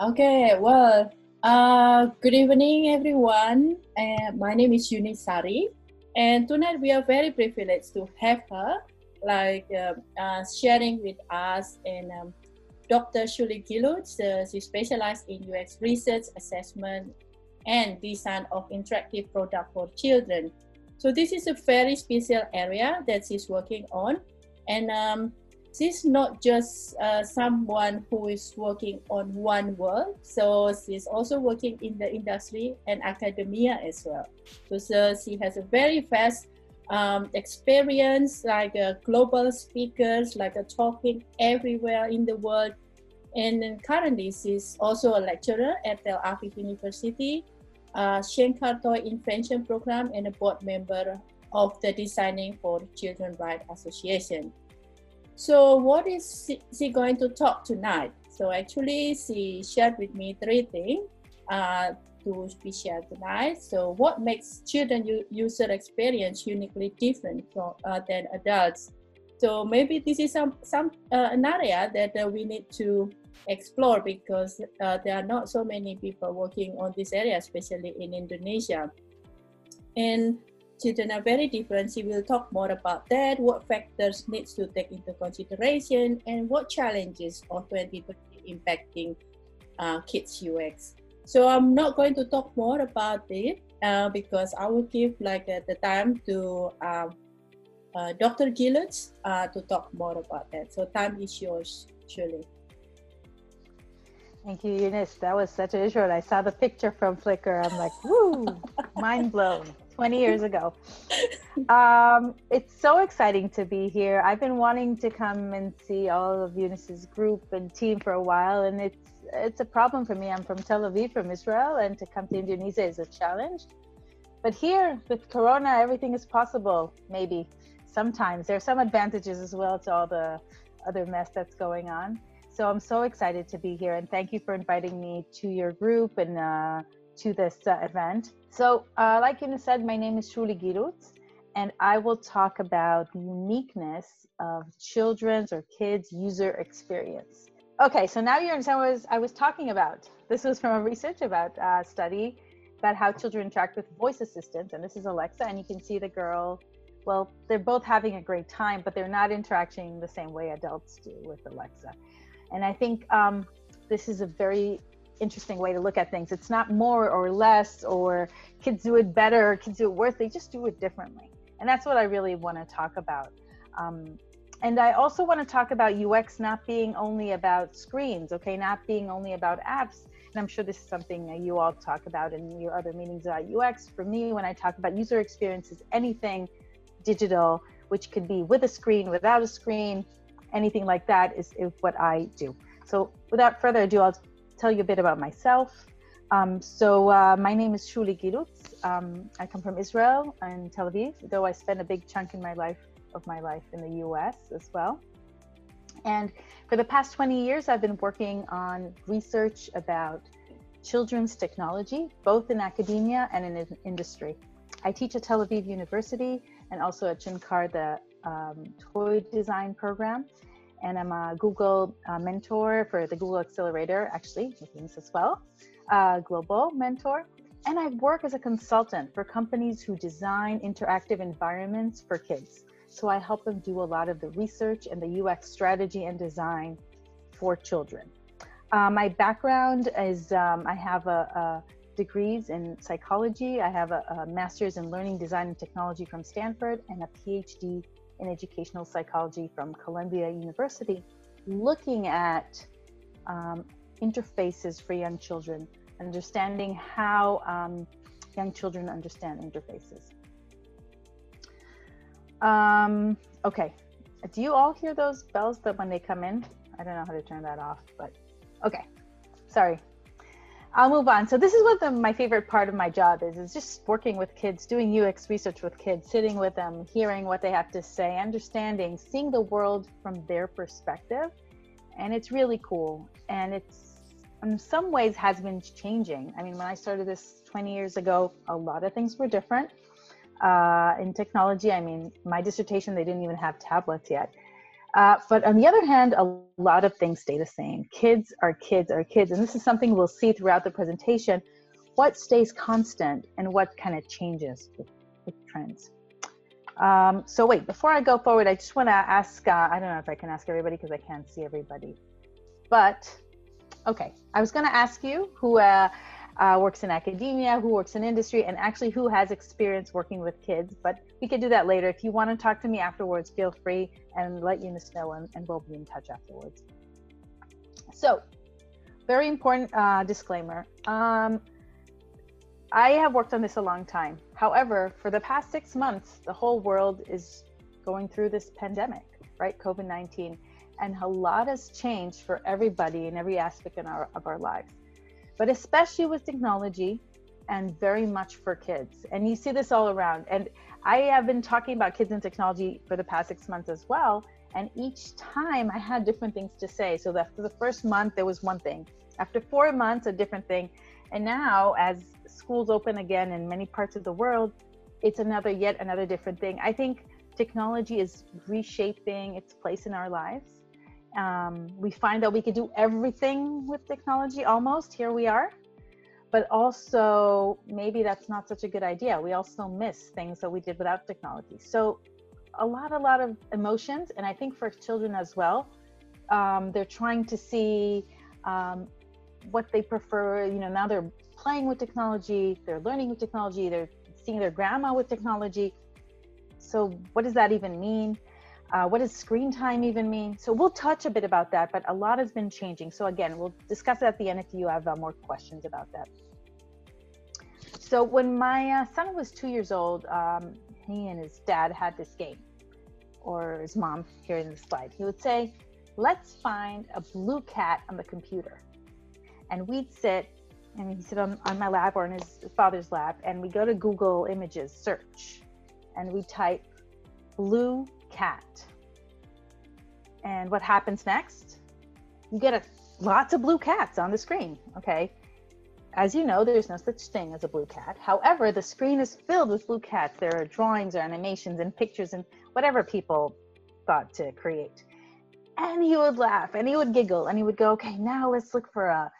Okay, well, uh, good evening, everyone. Uh, my name is Yunisari, and tonight we are very privileged to have her, like uh, uh sharing with us. And um, Dr. Shuli Gilutz, uh, she specializes in UX research, assessment, and design of interactive product for children. So this is a very special area that she's working on, and um, she's not just uh, someone who is working on one world. So she's also working in the industry and academia as well. So, she has a very vast um, experience, like a global speakers, like a talking everywhere in the world. And currently, she's also a lecturer at Tel Aviv University uh, Shenkar Toy Invention Program and a board member of the Designing for Children Right Association. So what is she going to talk tonight? So actually she shared with me three things uh, to be shared tonight. So what makes children user experience uniquely different from, uh, than adults? So maybe this is some, some uh, an area that uh, we need to explore because uh, there are not so many people working on this area, especially in Indonesia. And children are very different. She will talk more about that, what factors needs to take into consideration, and what challenges of 2020 impacting uh, kids UX. So I'm not going to talk more about it uh, because I will give like uh, the time to um, uh, Dr. Gilutz uh, to talk more about that. So time is yours, Shuli. Thank you, Eunice. That was such a visual. I saw the picture from Flickr. I'm like, woo, mind blown. 20 years ago. Um, it's so exciting to be here. I've been wanting to come and see all of Eunice's group and team for a while, and it's it's a problem for me. I'm from Tel Aviv, from Israel, and to come to Indonesia is a challenge. But here, with Corona, everything is possible. Maybe sometimes there are some advantages as well to all the other mess that's going on. So I'm so excited to be here, and thank you for inviting me to your group and uh, to this uh, event. So, uh, like you said, my name is Shuli Gilutz, and I will talk about the uniqueness of children's or kids' user experience. Okay, so now you understand what I was, talking about. This was from a research about uh, study about how children interact with voice assistants, and this is Alexa, and you can see the girl. Well, they're both having a great time, but they're not interacting the same way adults do with Alexa. And I think um, this is a very interesting way to look at things. It's not more or less, or kids do it better, kids do it worse. They just do it differently. And that's what I really want to talk about. Um, and I also want to talk about UX not being only about screens, okay, not being only about apps. And I'm sure this is something you all talk about in your other meetings about UX. For me, when I talk about user experiences, anything digital, which could be with a screen, without a screen, anything like that is, is what I do. So without further ado, I'll tell you a bit about myself. Um, so uh, my name is Shuli Gilutz. Um, I come from Israel and Tel Aviv, though I spent a big chunk in my life of my life in the U.S. as well. And for the past 20 years, I've been working on research about children's technology, both in academia and in industry. I teach at Tel Aviv University and also at Shenkar, the um, toy design program. And I'm a Google uh, mentor for the Google Accelerator, actually, this as well, uh, global mentor. And I work as a consultant for companies who design interactive environments for kids. So I help them do a lot of the research and the UX strategy and design for children. Uh, my background is um, I have a, a, degrees in psychology. I have a, a, master's in learning design and technology from Stanford and a PhD in educational psychology from Columbia University, looking at um, interfaces for young children, understanding how um, young children understand interfaces. Um, okay, do you all hear those bells that when they come in? I don't know how to turn that off, but okay, sorry. I'll move on. So this is what the, my favorite part of my job is, is just working with kids, doing UX research with kids, sitting with them, hearing what they have to say, understanding, seeing the world from their perspective. And it's really cool. And it's in some ways has been changing. I mean, when I started this 20 years ago, a lot of things were different. Uh, in technology, I mean, my dissertation, they didn't even have tablets yet. Uh, but on the other hand, a lot of things stay the same. Kids are kids are kids. And this is something we'll see throughout the presentation. What stays constant and what kind of changes with, with trends. Um, so wait, before I go forward, I just want to ask, uh, I don't know if I can ask everybody because I can't see everybody. But, okay, I was going to ask you who uh, uh, works in academia, who works in industry, and actually who has experience working with kids. But we could do that later. If you want to talk to me afterwards, feel free and let Eunice know, and, and we'll be in touch afterwards. So, very important uh, disclaimer. Um, I have worked on this a long time. However, for the past six months, the whole world is going through this pandemic, right? COVID 19. And a lot has changed for everybody in every aspect in our, of our lives, but especially with technology and very much for kids. And you see this all around. And I have been talking about kids and technology for the past six months as well. And each time I had different things to say. So after the first month, there was one thing. After four months, a different thing. And now, as schools open again in many parts of the world, it's another, yet another different thing. I think technology is reshaping its place in our lives. Um, we find that we could do everything with technology almost. Here we are. But also, maybe that's not such a good idea. We also miss things that we did without technology. So, a lot, a lot of emotions. And I think for children as well, um, they're trying to see um, what they prefer. You know, now they're playing with technology, they're learning with technology, they're seeing their grandma with technology. So, what does that even mean? Uh, what does screen time even mean? So, we'll touch a bit about that, but a lot has been changing. So, again, we'll discuss it at the end if you have uh, more questions about that. So, when my uh, son was two years old, um, he and his dad had this game, or his mom here in the slide. He would say, Let's find a blue cat on the computer and we'd sit and he'd sit on, on my lap or in his father's lap and we go to google images search and we type blue cat. And what happens next? You get a, lots of blue cats on the screen okay? As you know there's no such thing as a blue cat. However the screen is filled with blue cats. There are drawings or animations and pictures and whatever people thought to create. And he would laugh and he would giggle and he would go okay now let's look for a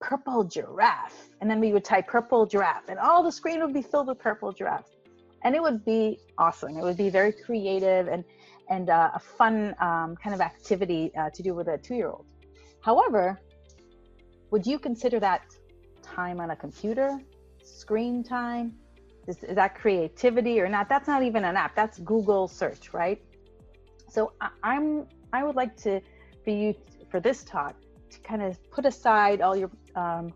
purple giraffe. And then we would type purple giraffe, and all the screen would be filled with purple giraffes. And it would be awesome. It would be very creative and, and uh, a fun um, kind of activity uh, to do with a two year old. However, would you consider that time on a computer, screen time? Is, is that creativity or not? That's not even an app. That's Google search, right? So I, I'm I would like to for you for this talk to kind of put aside all your um,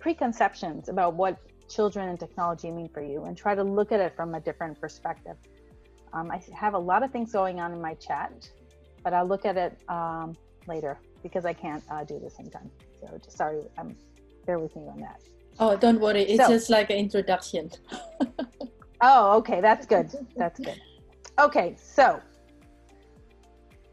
preconceptions about what children and technology mean for you and try to look at it from a different perspective. Um, I have a lot of things going on in my chat, but I'll look at it um, later because I can't uh, do the same time. So just sorry, um, bear with me on that. Oh, don't worry. It's so, just like an introduction. oh, okay. That's good. That's good. Okay. So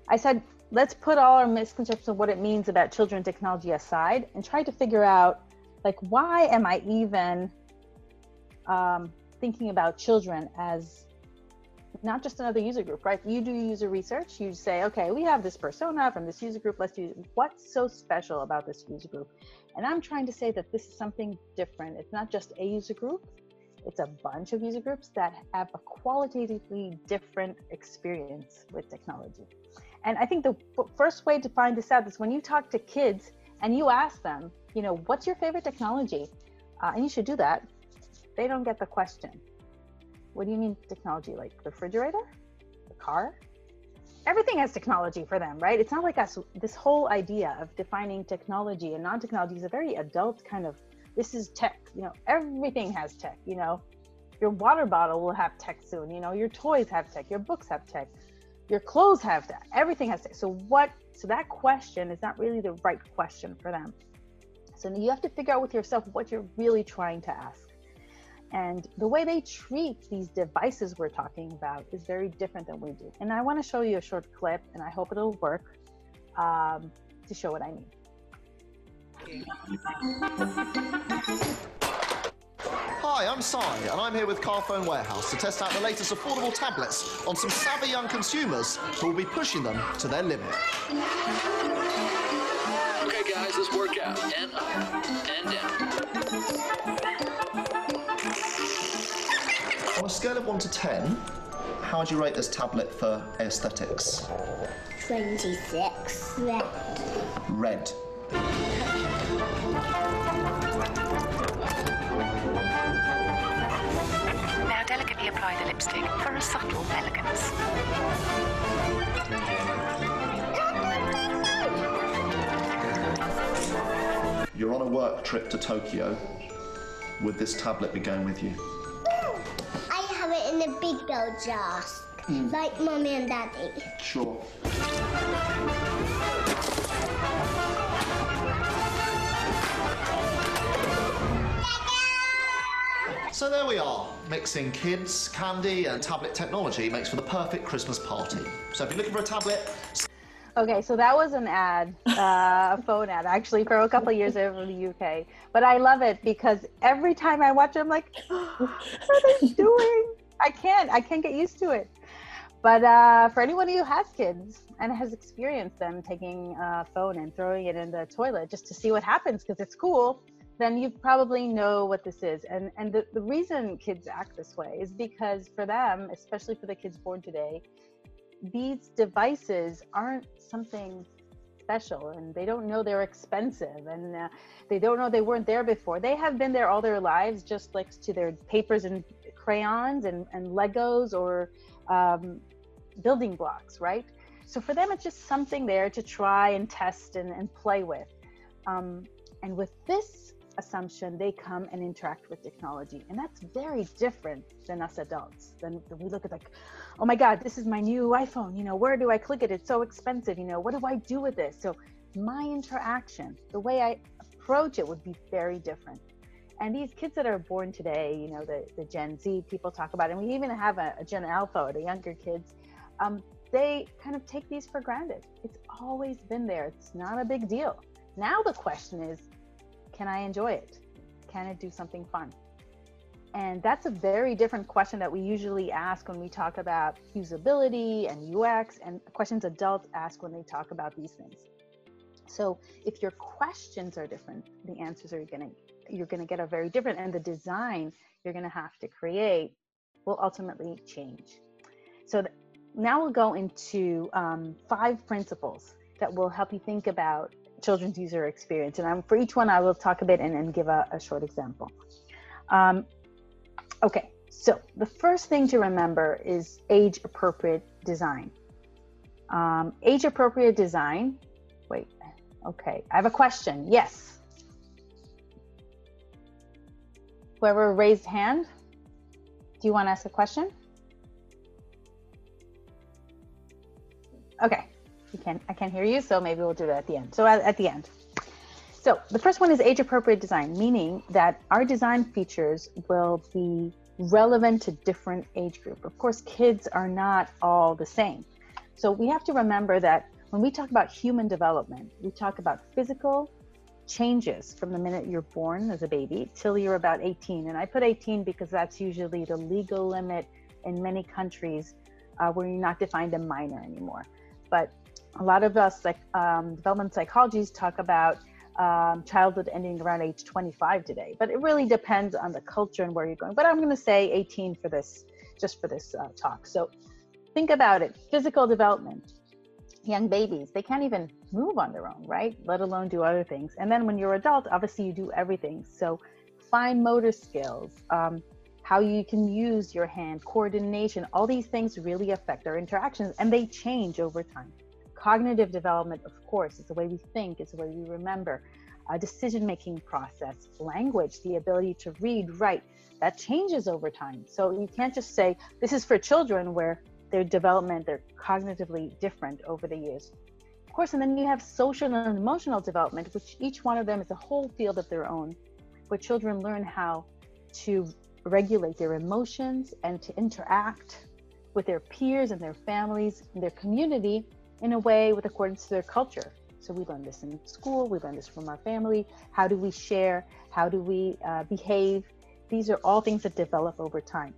I said let's put all our misconceptions of what it means about children technology aside and try to figure out like why am i even um, thinking about children as not just another user group right you do user research you say okay we have this persona from this user group let's do what's so special about this user group and i'm trying to say that this is something different it's not just a user group it's a bunch of user groups that have a qualitatively different experience with technology and I think the first way to find this out is when you talk to kids and you ask them, you know, what's your favorite technology? Uh, and you should do that. They don't get the question. What do you mean technology? Like the refrigerator? The car? Everything has technology for them, right? It's not like us. This whole idea of defining technology and non technology is a very adult kind of this is tech. You know, everything has tech. You know, your water bottle will have tech soon. You know, your toys have tech, your books have tech your clothes have tech. everything has tech. so what so that question is not really the right question for them so you have to figure out with yourself what you're really trying to ask and the way they treat these devices we're talking about is very different than we do and i want to show you a short clip and i hope it'll work um, to show what i mean Hi, I'm Si, and I'm here with Carphone Warehouse to test out the latest affordable tablets on some savvy young consumers who will be pushing them to their limit. Okay, guys, let's work out. And up, and down. On a scale of 1 to 10, how would you rate this tablet for aesthetics? 26. Red. Red. Now delicately apply the lipstick for a subtle elegance. You're on a work trip to Tokyo. Would this tablet be going with you? I have it in a big gold jar, like mommy and daddy. Sure. So there we are. Mixing kids, candy, and tablet technology makes for the perfect Christmas party. So if you're looking for a tablet, Okay, so that was an ad, uh, a phone ad, actually, for a couple of years over in the UK. But I love it because every time I watch it, I'm like, what are they doing? I can't, I can't get used to it. But uh, for anyone who has kids and has experienced them taking a phone and throwing it in the toilet just to see what happens because it's cool, then you probably know what this is. And and the, the reason kids act this way is because for them, especially for the kids born today, these devices aren't something special and they don't know they're expensive and uh, they don't know they weren't there before they have been there all their lives just like to their papers and crayons and, and legos or um, building blocks right? So for them it's just something there to try and test and, and play with. Um, and with this assumption they come and interact with technology. And that's very different than us adults then we look at like oh my god this is my new iphone. You know where do i click it? It's so expensive. You know what do i do with this? So my interaction the way i approach it would be very different and these kids that are born today you know the, the gen z people talk about and we even have a, a gen alpha the younger kids um, they kind of take these for granted it's always been there it's not a big deal now the question is can I enjoy it? Can it do something fun? And that's a very different question that we usually ask when we talk about usability and UX and questions adults ask when they talk about these things. So if your questions are different, the answers are going to you're going to get a very different and the design you're going to have to create will ultimately change. So now we'll go into um, five principles that will help you think about children's user experience. And I'm, for each one, I will talk a bit and, and give a, a short example. Um, okay, so the first thing to remember is age appropriate design. Um, age appropriate design, wait, okay, I have a question. Yes. Whoever raised hand, do you want to ask a question? Okay you can't. I can't hear you, so maybe we'll do it at the end. So at, at the end. So the first one is age appropriate design, meaning that our design features will be relevant to different age group. Of course, kids are not all the same. So we have to remember that when we talk about human development, we talk about physical changes from the minute you're born as a baby till you're about 18. And I put 18 because that's usually the legal limit in many countries uh, where you're not defined a minor anymore. But a lot of us like um, development psychologists talk about um, childhood ending around age 25 today, but it really depends on the culture and where you're going. But I'm going to say 18 for this, just for this uh, talk. So think about it: physical development. Young babies, they can't even move on their own, right? Let alone do other things. And then when you're adult, obviously you do everything. So fine motor skills, um, how you can use your hand, coordination, all these things really affect our interactions, and they change over time cognitive development, of course, is the way we think, it's the way we remember, a decision making process, language, the ability to read, write, that changes over time. So you can't just say this is for children where their development, they're cognitively different over the years. Course, and then you have social and emotional development, which each one of them is a whole field of their own, where children learn how to regulate their emotions and to interact with their peers and their families and their community in a way with accordance to their culture. So we learn this in school, we learn this from our family. How do we share? How do we uh, behave these are all things that develop over time.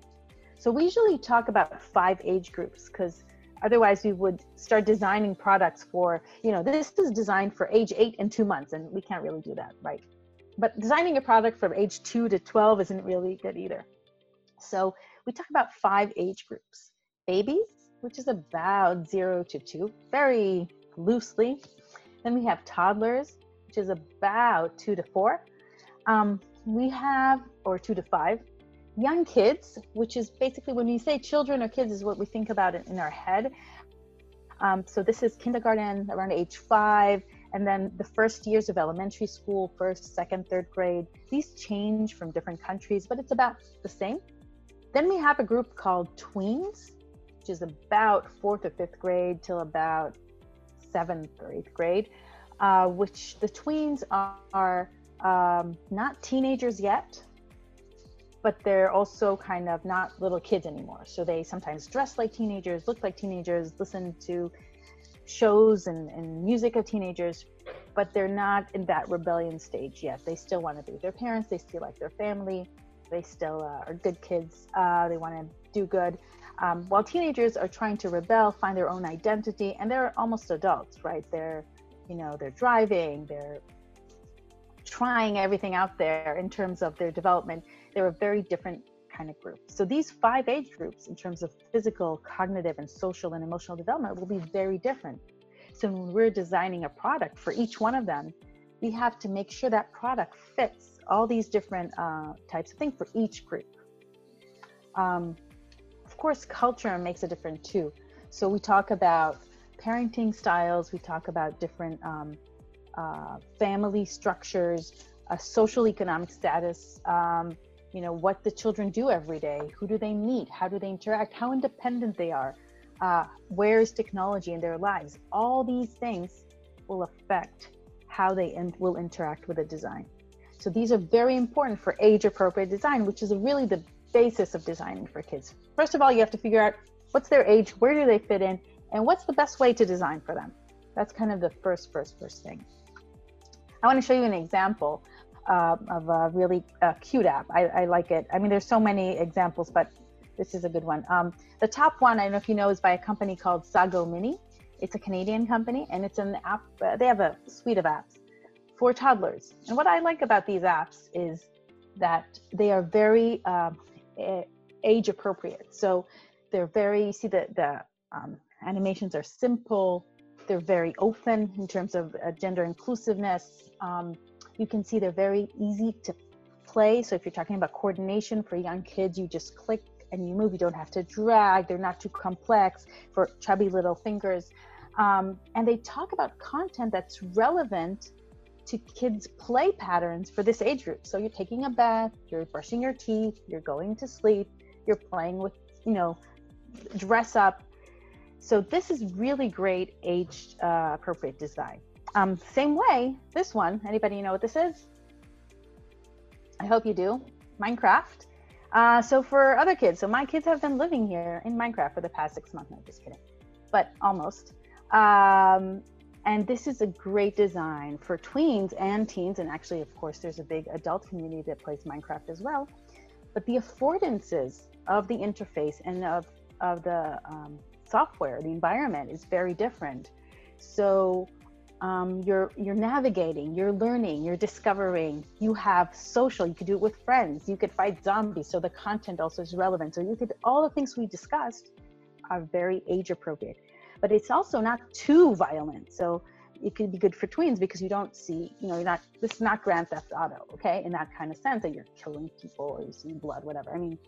So we usually talk about five age groups because otherwise we would start designing products for, you know, this is designed for age eight and two months, and we can't really do that, right? But designing a product from age two to 12 isn't really good either. So we talk about five age groups babies, which is about zero to two, very loosely. Then we have toddlers, which is about two to four. Um, we have, or two to five, young kids, which is basically when we say children or kids, is what we think about in, in our head. Um, so this is kindergarten around age five, and then the first years of elementary school, first, second, third grade. These change from different countries, but it's about the same. Then we have a group called tweens, which is about fourth or fifth grade till about seventh or eighth grade, uh, which the tweens are, are um, not teenagers yet, but they're also kind of not little kids anymore. So they sometimes dress like teenagers, look like teenagers, listen to shows and, and music of teenagers, but they're not in that rebellion stage yet. They still want to be with their parents, they still like their family, they still uh, are good kids, uh, they want to do good. Um, while teenagers are trying to rebel, find their own identity, and they're almost adults, right? They're, you know, they're driving, they're trying everything out there in terms of their development. They're a very different kind of group. So these five age groups, in terms of physical, cognitive, and social and emotional development, will be very different. So when we're designing a product for each one of them, we have to make sure that product fits all these different uh, types of things for each group. Um, of course, culture makes a difference too. So we talk about parenting styles, we talk about different um, uh, family structures, a social economic status, um, you know, what the children do every day, who do they meet, how do they interact, how independent they are, uh, where is technology in their lives. All these things will affect how they in- will interact with a design. So these are very important for age appropriate design, which is really the basis of designing for kids. First of all, you have to figure out what's their age, where do they fit in, and what's the best way to design for them. That's kind of the first, first, first thing. I want to show you an example uh, of a really uh, cute app. I, I, like it. I mean, there's so many examples, but this is a good one. Um, the top one, I don't know if you know, is by a company called Sago Mini. It's a Canadian company, and it's an app. Uh, they have a suite of apps for toddlers. And what I like about these apps is that they are very um, age appropriate. So they're very. See the the um, animations are simple. They're very open in terms of uh, gender inclusiveness. Um, you can see they're very easy to play. So if you're talking about coordination for young kids, you just click and you move. You don't have to drag. They're not too complex for chubby little fingers. Um, and they talk about content that's relevant to kids' play patterns for this age group. So you're taking a bath, you're brushing your teeth, you're going to sleep, you're playing with, you know, dress up. So this is really great age uh, appropriate design. Um, same way, this one, anybody know what this is? I hope you do. Minecraft. Uh, so for other kids, so my kids have been living here in Minecraft for the past six months. No, just kidding, but almost. Um, and this is a great design for tweens and teens. And actually, of course, there's a big adult community that plays Minecraft as well. But the affordances of the interface and of, of the um, software, the environment is very different. So um, you're you're navigating, you're learning, you're discovering. You have social. You could do it with friends. You could fight zombies. So the content also is relevant. So you could all the things we discussed are very age appropriate, but it's also not too violent. So it could be good for tweens because you don't see, you know, you're not. This is not Grand Theft Auto, okay? In that kind of sense that you're killing people or you see blood, whatever. I mean,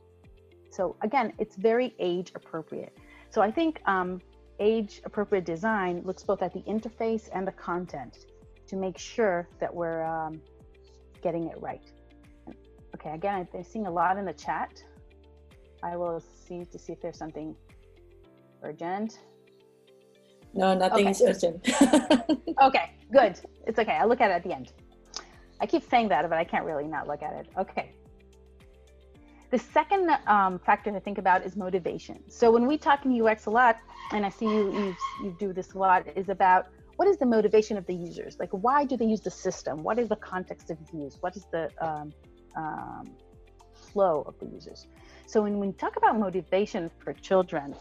so again, it's very age appropriate. So I think um, age appropriate design looks both at the interface and the content to make sure that we're um, getting it right. Okay, again, I'm seeing a lot in the chat. I will see to see if there's something urgent. No, nothing okay. is urgent. okay, good. It's okay. I'll look at it at the end. I keep saying that, but I can't really not look at it. Okay. The second um, factor to think about is motivation. So when we talk in UX a lot, and I see you, you you do this a lot, is about what is the motivation of the users? Like, why do they use the system? What is the context of use? What is the um, um, flow of the users. So when we talk about motivation for children,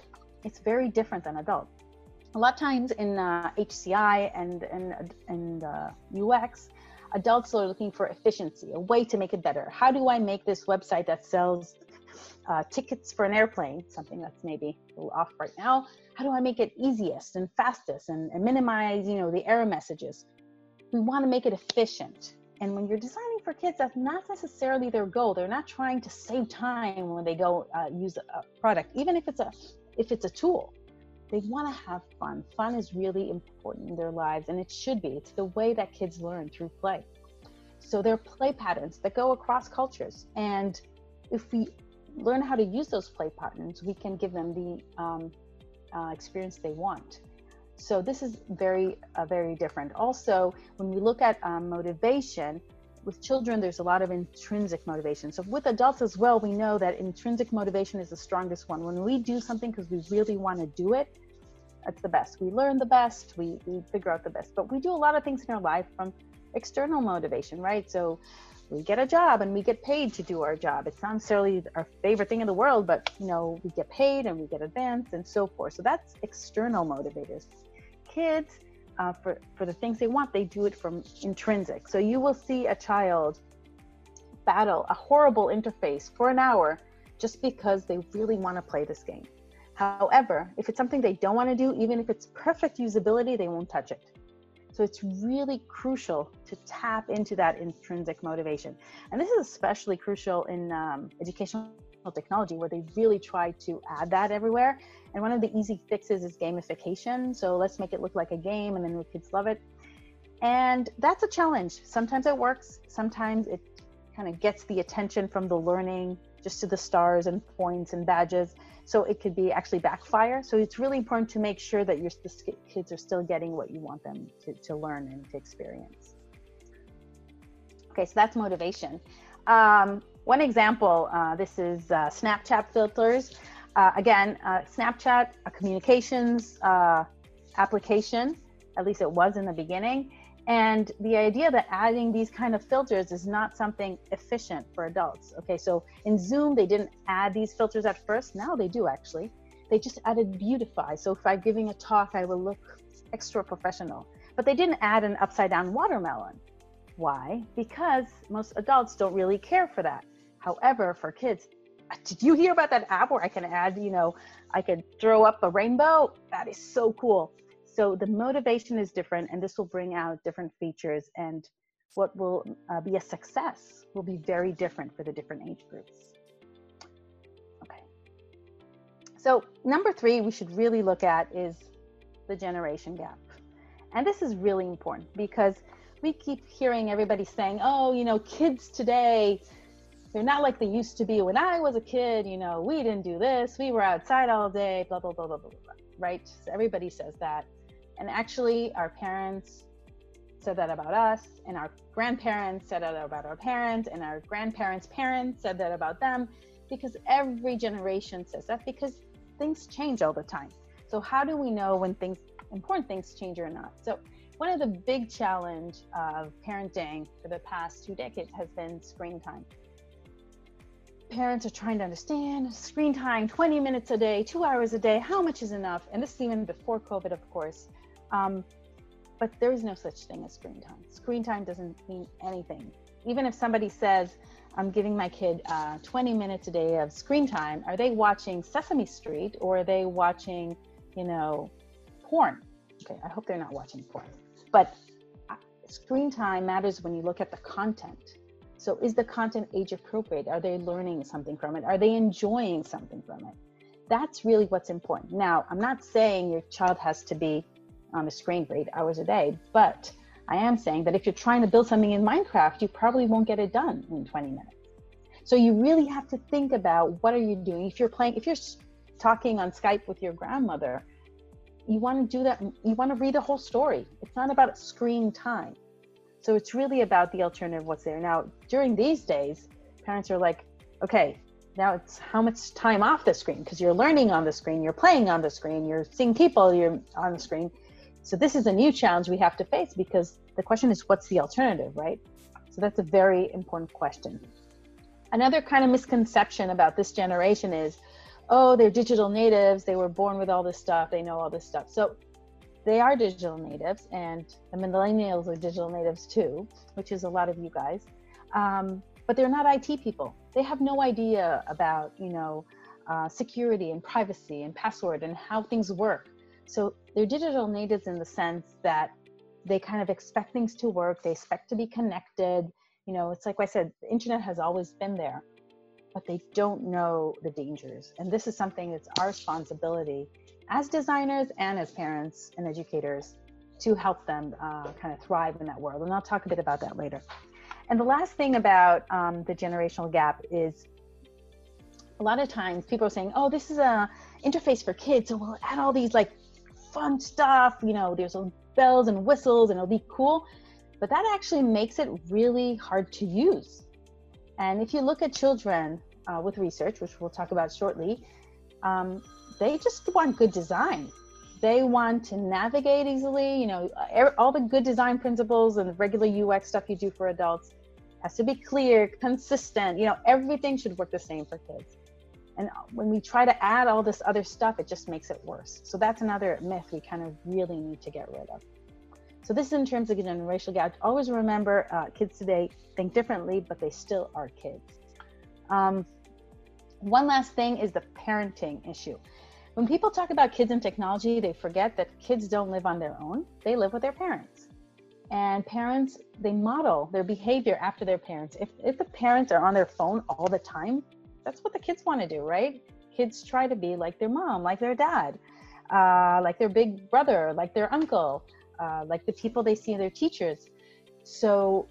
it's very different than adults. A lot of times in uh, HCI and and and uh, UX, adults are looking for efficiency, a way to make it better. How do I make this website that sells uh, tickets for an airplane, something that's maybe a little off right now? How do I make it easiest and fastest and, and minimize, you know, the error messages? We want to make it efficient. And when you're designing for kids, that's not necessarily their goal. They're not trying to save time when they go uh, use a product, even if it's a if it's a tool. They want to have fun. Fun is really important in their lives, and it should be. It's the way that kids learn through play. So there are play patterns that go across cultures, and if we learn how to use those play patterns, we can give them the um, uh, experience they want. So this is very, uh, very different. Also, when we look at um, motivation, with children, there's a lot of intrinsic motivation. So with adults as well, we know that intrinsic motivation is the strongest one. When we do something because we really want to do it, that's the best. We learn the best, we, we figure out the best. But we do a lot of things in our life from external motivation, right? So we get a job and we get paid to do our job. It's not necessarily our favorite thing in the world, but you know, we get paid and we get advanced and so forth. So that's external motivators. Kids, uh, for, for the things they want, they do it from intrinsic. So you will see a child battle a horrible interface for an hour just because they really want to play this game. However, if it's something they don't want to do, even if it's perfect usability, they won't touch it. So it's really crucial to tap into that intrinsic motivation. And this is especially crucial in um, educational technology where they really try to add that everywhere. And one of the easy fixes is gamification. So let's make it look like a game and then the kids love it. And that's a challenge. Sometimes it works, sometimes it kind of gets the attention from the learning just to the stars and points and badges. So it could be actually backfire. So it's really important to make sure that your kids are still getting what you want them to, to learn and to experience. Okay, so that's motivation. Um, one example, uh, this is uh, Snapchat filters. Uh, again, uh, Snapchat, a communications application, at least it was in the beginning. And the idea that adding these kind of filters is not something efficient for adults. Okay, so in Zoom, they didn't add these filters at first. Now they do actually. They just added beautify. So if I'm giving a talk, I will look extra professional. But they didn't add an upside down watermelon. Why? Because most adults don't really care for that. However, for kids, did you hear about that app where I can add, you know, I could throw up a rainbow? That is so cool. So the motivation is different, and this will bring out different features, and what will uh, be a success will be very different for the different age groups. Okay. So number three, we should really look at is the generation gap, and this is really important because we keep hearing everybody saying, "Oh, you know, kids today." They're not like they used to be when I was a kid. You know, we didn't do this. We were outside all day. Blah blah blah blah blah. blah right? So everybody says that and actually, our parents said that about us, and our grandparents said that about our parents, and our grandparents' parents said that about them, because every generation says that because things change all the time. So how do we know when things important things change or not? So one of the big challenge of parenting for the past two decades has been screen time. Parents are trying to understand screen time 20 minutes a day, two hours a day, how much is enough? And this is even before COVID, of course. Um, but there is no such thing as screen time. Screen time doesn't mean anything. Even if somebody says, I'm giving my kid uh, 20 minutes a day of screen time, are they watching Sesame Street or are they watching, you know, porn? Okay, I hope they're not watching porn. But uh, screen time matters when you look at the content. So is the content age appropriate? Are they learning something from it? Are they enjoying something from it? That's really what's important. Now, I'm not saying your child has to be on the screen for eight hours a day. But I am saying that if you're trying to build something in Minecraft, you probably won't get it done in 20 minutes. So you really have to think about what are you doing. If you're playing, if you're talking on Skype with your grandmother, you want to do that. You want to read the whole story. It's not about screen time. So it's really about the alternative, what's there. Now, during these days, parents are like, okay, now it's how much time off the screen because you're learning on the screen, you're playing on the screen, you're seeing people, you're on the screen. So this is a new challenge we have to face because the question is what's the alternative, right? So that's a very important question. another kind of misconception about this generation is oh they're digital natives they were born with all this stuff they know all this stuff so they are digital natives and the millennials are digital natives too which is a lot of you guys. Um, but they're not it people. They have no idea about you know uh, security and privacy and password and how things work. So they're digital natives in the sense that they kind of expect things to work. They expect to be connected. You know it's like i said the internet has always been there but they don't know the dangers. And this is something that's our responsibility as designers and as parents and educators to help them uh, kind of thrive in that world. And i'll talk a bit about that later. And the last thing about um, the generational gap is a lot of times people are saying oh this is a interface for kids. So we'll add all these like fun stuff you know there's bells and whistles and it'll be cool. But that actually makes it really hard to use. And if you look at children uh, with research, which we'll talk about shortly, um, they just want good design. They want to navigate easily. You know, all the good design principles and the regular UX stuff you do for adults has to be clear, consistent. You know, everything should work the same for kids. And when we try to add all this other stuff, it just makes it worse. So that's another myth we kind of really need to get rid of. So this is in terms of generational gap. Always remember, uh, kids today think differently, but they still are kids. Um, one last thing is the parenting issue. When people talk about kids and technology, they forget that kids don't live on their own. They live with their parents. And parents, they model their behavior after their parents. If, if the parents are on their phone all the time, that's what the kids want to do, right? Kids try to be like their mom, like their dad, uh, like their big brother, like their uncle uh, like the people they see in their teachers. So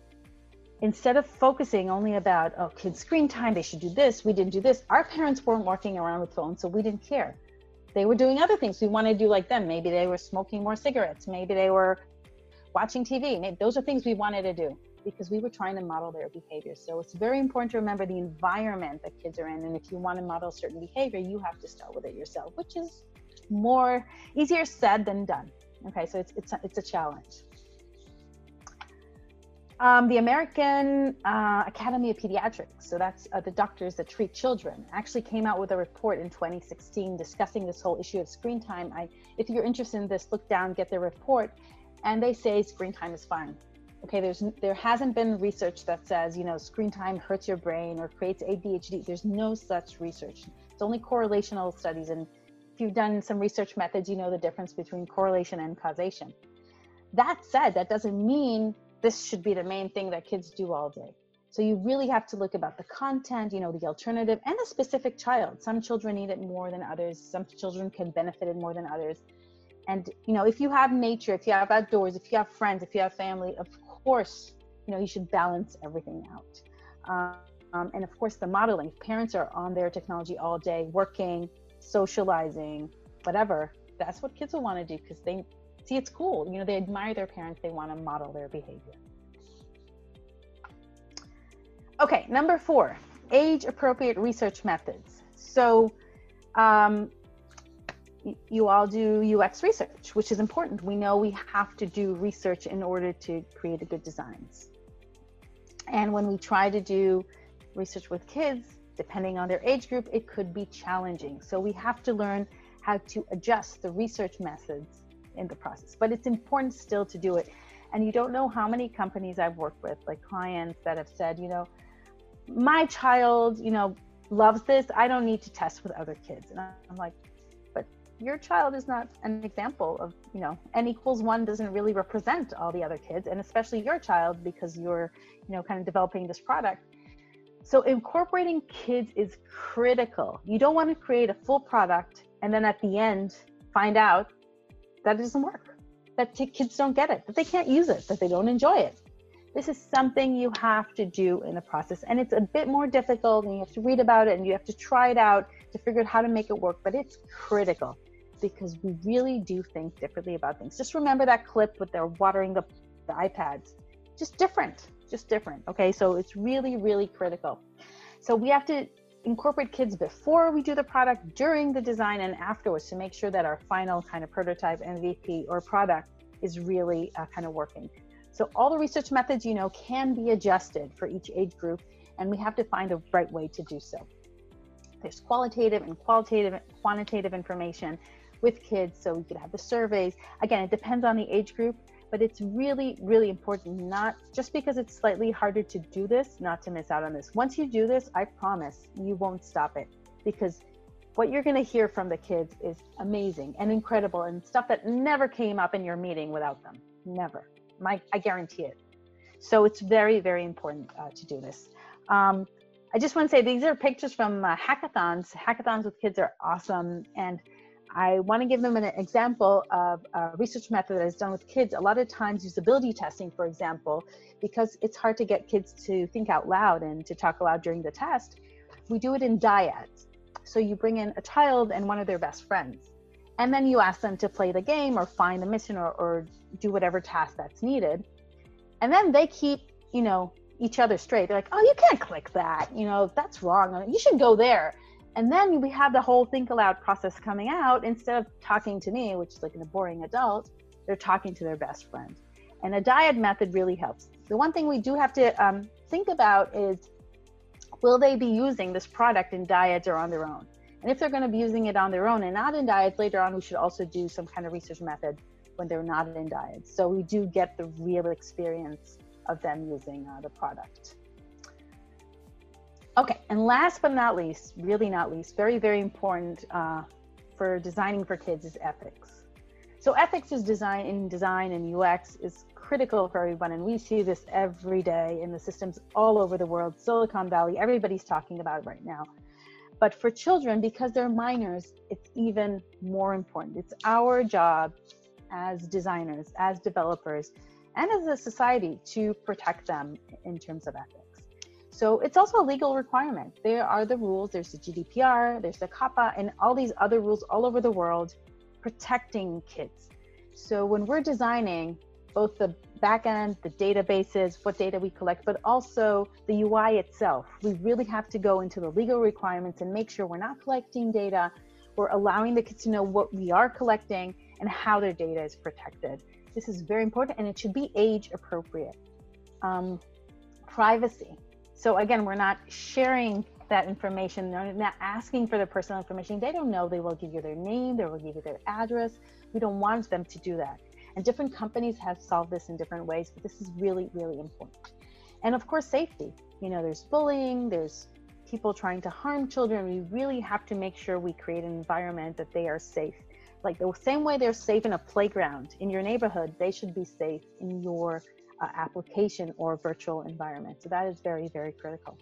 instead of focusing only about oh kids screen time they should do this we didn't do this our parents weren't walking around with phones so we didn't care they were doing other things. We wanted to do like them. Maybe they were smoking more cigarettes. Maybe they were watching tv maybe those are things we wanted to do because we were trying to model their behavior. So it's very important to remember the environment that kids are in. And if you want to model certain behavior you have to start with it yourself which is more easier said than done. Okay, so it's it's a, it's a challenge. Um, the American uh, Academy of Pediatrics, so that's uh, the doctors that treat children, actually came out with a report in 2016 discussing this whole issue of screen time. I, if you're interested in this, look down, get their report, and they say screen time is fine. Okay, there's there hasn't been research that says you know screen time hurts your brain or creates ADHD. There's no such research. It's only correlational studies and if you've done some research methods, you know the difference between correlation and causation. That said, that doesn't mean this should be the main thing that kids do all day. So you really have to look about the content, you know, the alternative and the specific child. Some children need it more than others. Some children can benefit it more than others. And, you know, if you have nature, if you have outdoors, if you have friends, if you have family, of course, you know, you should balance everything out. Um, and of course, the modeling. Parents are on their technology all day, working, socializing, whatever, that's what kids will want to do because they see it's cool. You know, they admire their parents, they want to model their behavior. Okay, number four, age appropriate research methods. So, um, you all do UX research, which is important. We know we have to do research in order to create a good designs. And when we try to do research with kids, depending on their age group, it could be challenging. So we have to learn how to adjust the research methods in the process. But it's important still to do it. And you don't know how many companies I've worked with, like clients that have said, you know, my child, you know, loves this. I don't need to test with other kids. And I'm like, but your child is not an example of, you know, n equals one doesn't really represent all the other kids, and especially your child because you're, you know, kind of developing this product so incorporating kids is critical. You don't want to create a full product and then at the end find out that doesn't work, that kids don't get it, that they can't use it, that they don't enjoy it. This is something you have to do in the process. And it's a bit more difficult and you have to read about it and you have to try it out to figure out how to make it work, but it's critical because we really do think differently about things. Just remember that clip with their watering the, the iPads. Just different just different. Okay, so it's really, really critical. So we have to incorporate kids before we do the product, during the design, and afterwards to make sure that our final kind of prototype, MVP, or product is really uh, kind of working. So all the research methods, you know, can be adjusted for each age group. and we have to find a right way to do so. There's qualitative and qualitative quantitative information with kids, so we could have the surveys. Again, it depends on the age group, but it's really, really important not just because it's slightly harder to do this, not to miss out on this. Once you do this, I promise you won't stop it because what you're going to hear from the kids is amazing and incredible and stuff that never came up in your meeting without them. Never. My, I guarantee it. So it's very, very important uh, to do this. Um, I just want to say these are pictures from uh, hackathons. Hackathons with kids are awesome. And I want to give them an example of a research method that is done with kids. A lot of times, usability testing, for example, because it's hard to get kids to think out loud and to talk aloud during the test, we do it in dyads. So you bring in a child and one of their best friends, and then you ask them to play the game or find the mission or, or do whatever task that's needed. And then they keep, you know, each other straight. They're like, oh, you can't click that. You know, that's wrong. You should go there. And then we have the whole think aloud process coming out. Instead of talking to me, which is like a boring adult, they're talking to their best friend. And a dyad method really helps. The one thing we do have to um, think about is will they be using this product in dyads or on their own? And if they're going to be using it on their own and not in dyads, later on we should also do some kind of research method when they're not in dyads. So we do get the real experience of them using uh, the product. Okay, and last but not least, really not least, very, very important uh, for designing for kids is ethics. So ethics is design in design and UX is critical for everyone, and we see this every day in the systems all over the world. Silicon Valley, everybody's talking about it right now. But for children, because they're minors, it's even more important. It's our job as designers, as developers, and as a society to protect them in terms of ethics. So it's also a legal requirement. There are the rules, there's the GDPR, there's the COPPA, and all these other rules all over the world protecting kids. So when we're designing, both the backend, the databases, what data we collect, but also the UI itself. We really have to go into the legal requirements and make sure we're not collecting data. We're allowing the kids to know what we are collecting and how their data is protected. This is very important and it should be age appropriate. Um, privacy. So again, we're not sharing that information. They're not asking for their personal information. They don't know. They will give you their name. They will give you their address. We don't want them to do that. And different companies have solved this in different ways, but this is really, really important. And of course, safety. You know, there's bullying, there's people trying to harm children. We really have to make sure we create an environment that they are safe. Like the same way they're safe in a playground in your neighborhood, they should be safe in your uh, application or virtual environment. So that is very, very critical.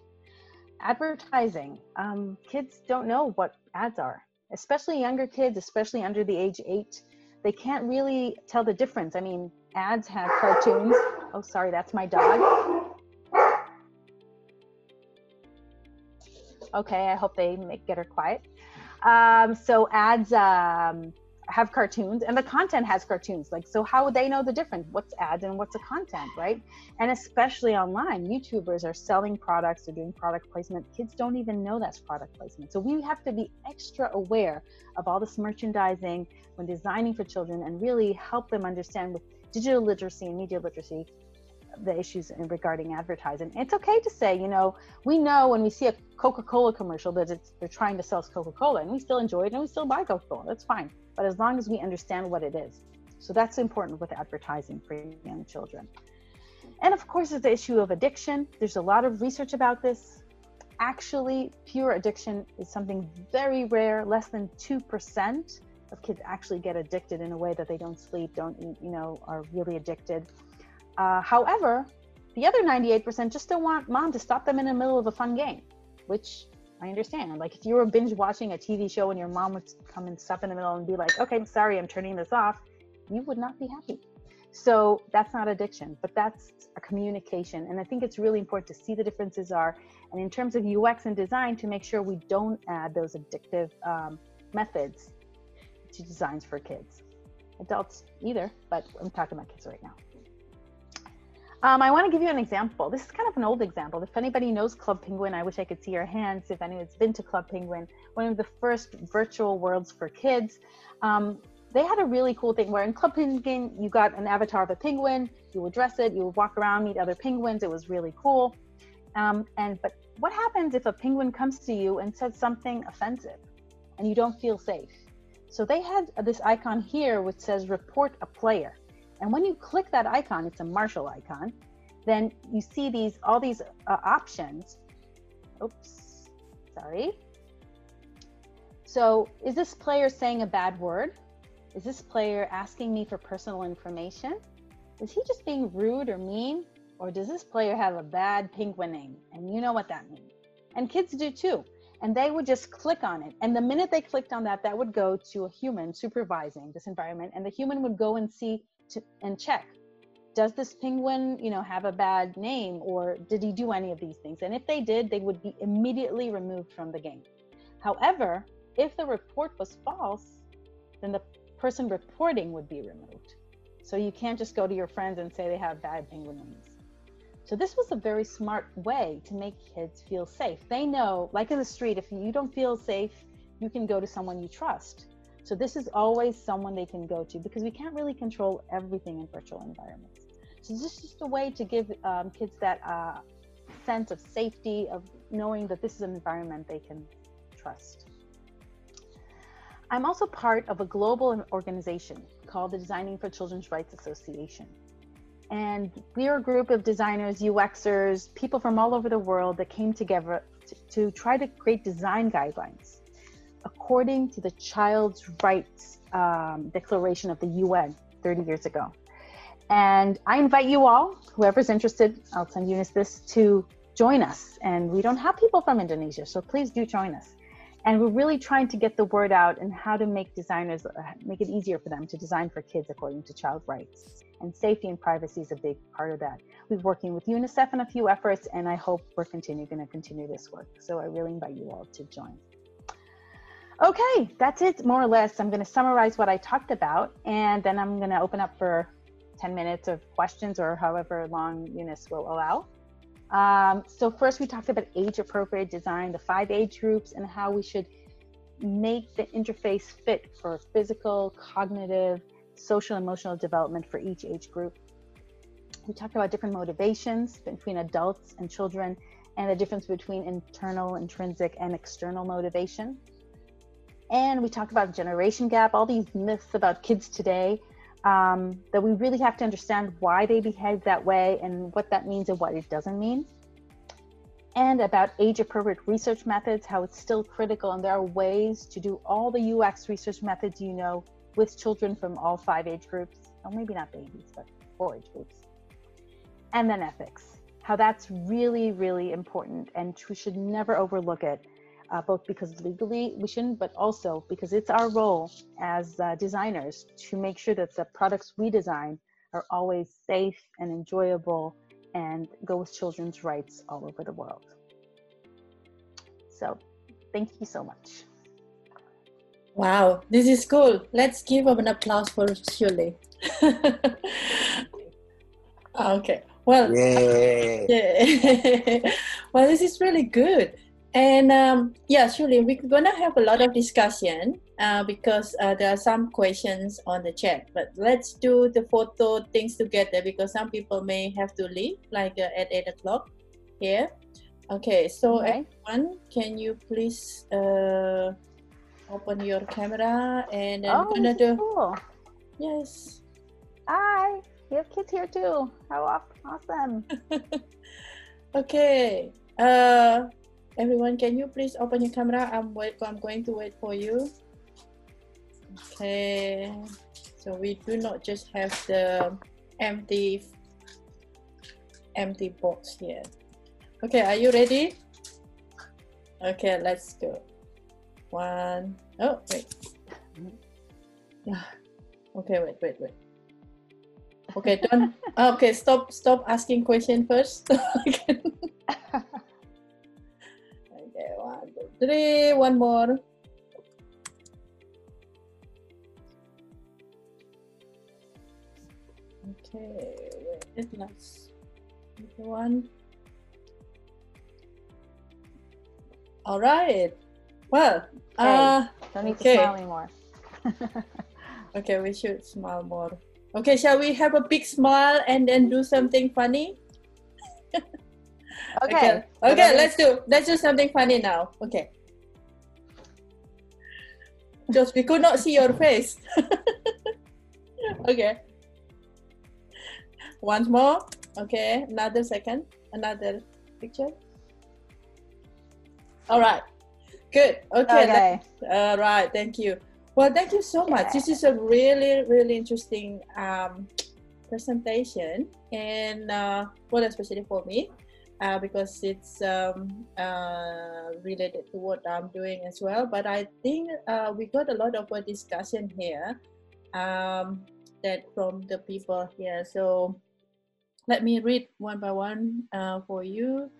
Advertising. Um, kids don't know what ads are, especially younger kids, especially under the age eight they can't really tell the difference. I mean, ads have cartoons. Oh, sorry, that's my dog. Okay, I hope they make, get her quiet. Um, so ads um, have cartoons and the content has cartoons. Like so how would they know the difference? What's ads and what's a content right? And especially online youtubers are selling products they're doing product placement. Kids don't even know that's product placement. So we have to be extra aware of all this merchandising when designing for children and really help them understand with digital literacy and media literacy the issues regarding advertising. It's okay to say, you know, we know when we see a Coca-Cola commercial that it's they're trying to sell us Coca-Cola, and we still enjoy it and we still buy Coca-Cola. That's fine but as long as we understand what it is. So that's important with advertising for young children. And of course, there's the issue of addiction. There's a lot of research about this. Actually, pure addiction is something very rare. Less than 2% of kids actually get addicted in a way that they don't sleep, don't eat, you know, are really addicted. Uh, however, the other 98% just don't want mom to stop them in the middle of a fun game, which I understand. Like if you were binge watching a TV show and your mom would come and stop in the middle and be like, okay, I'm sorry, I'm turning this off, you would not be happy. So that's not addiction, but that's a communication. And I think it's really important to see the differences are. And in terms of UX and design, to make sure we don't add those addictive um, methods to designs for kids. Adults either, but I'm talking about kids right now. Um, I want to give you an example. This is kind of an old example. If anybody knows Club Penguin, I wish I could see your hands. If anyone's been to Club Penguin, one of the first virtual worlds for kids, um, they had a really cool thing where in Club Penguin, you got an avatar of a penguin, you would dress it, you would walk around, meet other penguins. It was really cool. Um, and but what happens if a penguin comes to you and says something offensive, and you don't feel safe? So they had this icon here which says report a player. And when you click that icon, it's a Marshall icon, then you see these all these uh, options. Oops, sorry. So is this player saying a bad word? Is this player asking me for personal information? Is he just being rude or mean? Or does this player have a bad penguining? And you know what that means. And kids do too. And they would just click on it. And the minute they clicked on that, that would go to a human supervising this environment. And the human would go and see to, and check does this penguin you know have a bad name or did he do any of these things? And if they did they would be immediately removed from the game. However if the report was false then the person reporting would be removed. So you can't just go to your friends and say they have bad penguin names. So this was a very smart way to make kids feel safe. They know like in the street if you don't feel safe you can go to someone you trust so this is always someone they can go to because we can't really control everything in virtual environments. So this is just a way to give um, kids that uh, sense of safety, of knowing that this is an environment they can trust. I'm also part of a global organization called the Designing for Children's Rights Association. And we are a group of designers, UXers, people from all over the world that came together to, to try to create design guidelines according to the Child's Rights um, Declaration of the UN 30 years ago. And I invite you all, whoever's interested, I'll send Eunice this to join us. And we don't have people from Indonesia, so please do join us. And we're really trying to get the word out and how to make designers uh, make it easier for them to design for kids according to child rights. And safety and privacy is a big part of that. We're working with UNICEF on a few efforts, and I hope we're continue going to continue this work. So I really invite you all to join. Okay, that's it more or less. I'm going to summarize what I talked about, and then I'm going to open up for 10 minutes of questions or however long Eunice will allow. Um, so first we talked about age appropriate design, the five age groups and how we should make the interface fit for physical, cognitive, social, emotional development for each age group. We talked about different motivations between adults and children and the difference between internal, intrinsic, and external motivation. And we talked about generation gap, all these myths about kids today um, that we really have to understand why they behave that way and what that means and what it doesn't mean. And about age appropriate research methods, how it's still critical. And there are ways to do all the UX research methods you know with children from all five age groups. Well, maybe not babies, but four age groups. And then ethics, how that's really, really important. And we should never overlook it uh, both because legally we shouldn't, but also because it's our role as uh, designers to make sure that the products we design are always safe and enjoyable and go with children's rights all over the world. So, thank you so much. Wow, this is cool. Let's give up an applause for Shuli. okay. Well, yeah. well, this is really good. And um, yeah, surely we're gonna have a lot of discussion uh, because uh, there are some questions on the chat. But let's do the photo things together because some people may have to leave, like uh, at eight o'clock here. Okay, so okay. everyone, can you please uh, open your camera and then oh, gonna do. Cool. Yes. Hi, you have kids here too. How awesome! okay. Uh, Everyone, can you please open your camera? I'm wait. I'm going to wait for you. Okay. So we do not just have the empty empty box here. Okay, are you ready? Okay, let's go. One. Oh wait. Yeah. Okay, wait, wait, wait. Okay, don't. okay, stop. Stop asking question first. three. One more. Okay, wait, last one. All right. Well, okay. uh, don't need okay. to smile anymore. okay, we should smile more. Okay, shall we have a big smile and then do something funny? Okay. Okay. Okay. Let's do. Let's do something funny now. Okay. Just we could not see your face. okay. Once more. Okay. Another second. Another picture. All right. Good. Okay. Okay. All right. Thank you. Well, thank you so much. This is a really, really interesting um, presentation, and uh, well, especially for me, uh, because it's um, uh, related to what I'm doing as well. But I think uh, we got a lot of a discussion here um, that from the people here. So let me read one by one uh, for you.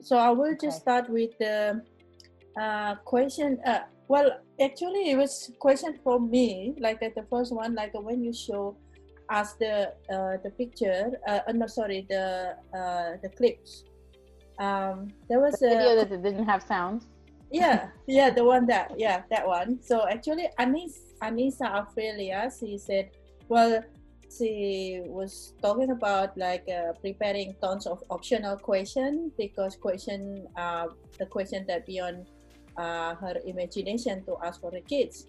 So I will just Okay. start with the uh, question. Uh, well, actually, it was question from me. Like uh, the first one, like when you show us the uh, the picture. Uh, uh, no, sorry, the uh, the clips. Um, there was The video a that didn't have sound. yeah, yeah, the one that yeah that one. So actually, Anis Anissa Australia, she said, well, she was talking about like uh, preparing tons of optional question because question uh, the question that beyond uh, her imagination to ask for the kids.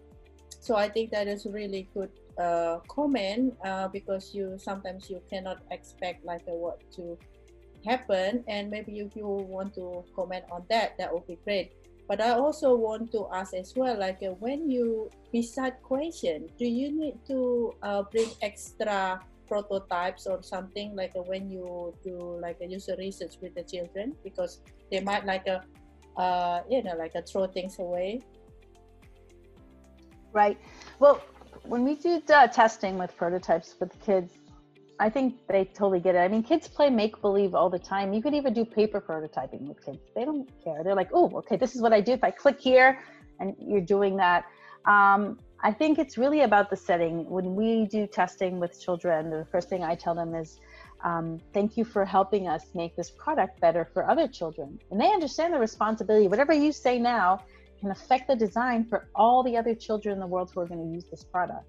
So I think that is really good uh, comment uh, because you sometimes you cannot expect like uh, what to happen and maybe if you want to comment on that that would be great. But i also want to ask as well like uh, when you beside question do you need to uh, bring extra prototypes or something like uh, when you do like a user research with the children? Because they might like a uh, you know like a throw things away. Right. Well, when we do uh, testing with prototypes with kids, I think they totally get it. I mean, kids play make believe all the time. You could even do paper prototyping with kids. They don't care. They're like, oh, okay, this is what I do. If I click here and you're doing that. Um, I think it's really about the setting. When we do testing with children, the first thing I tell them is, um, thank you for helping us make this product better for other children. And they understand the responsibility. Whatever you say now can affect the design for all the other children in the world who are going to use this product.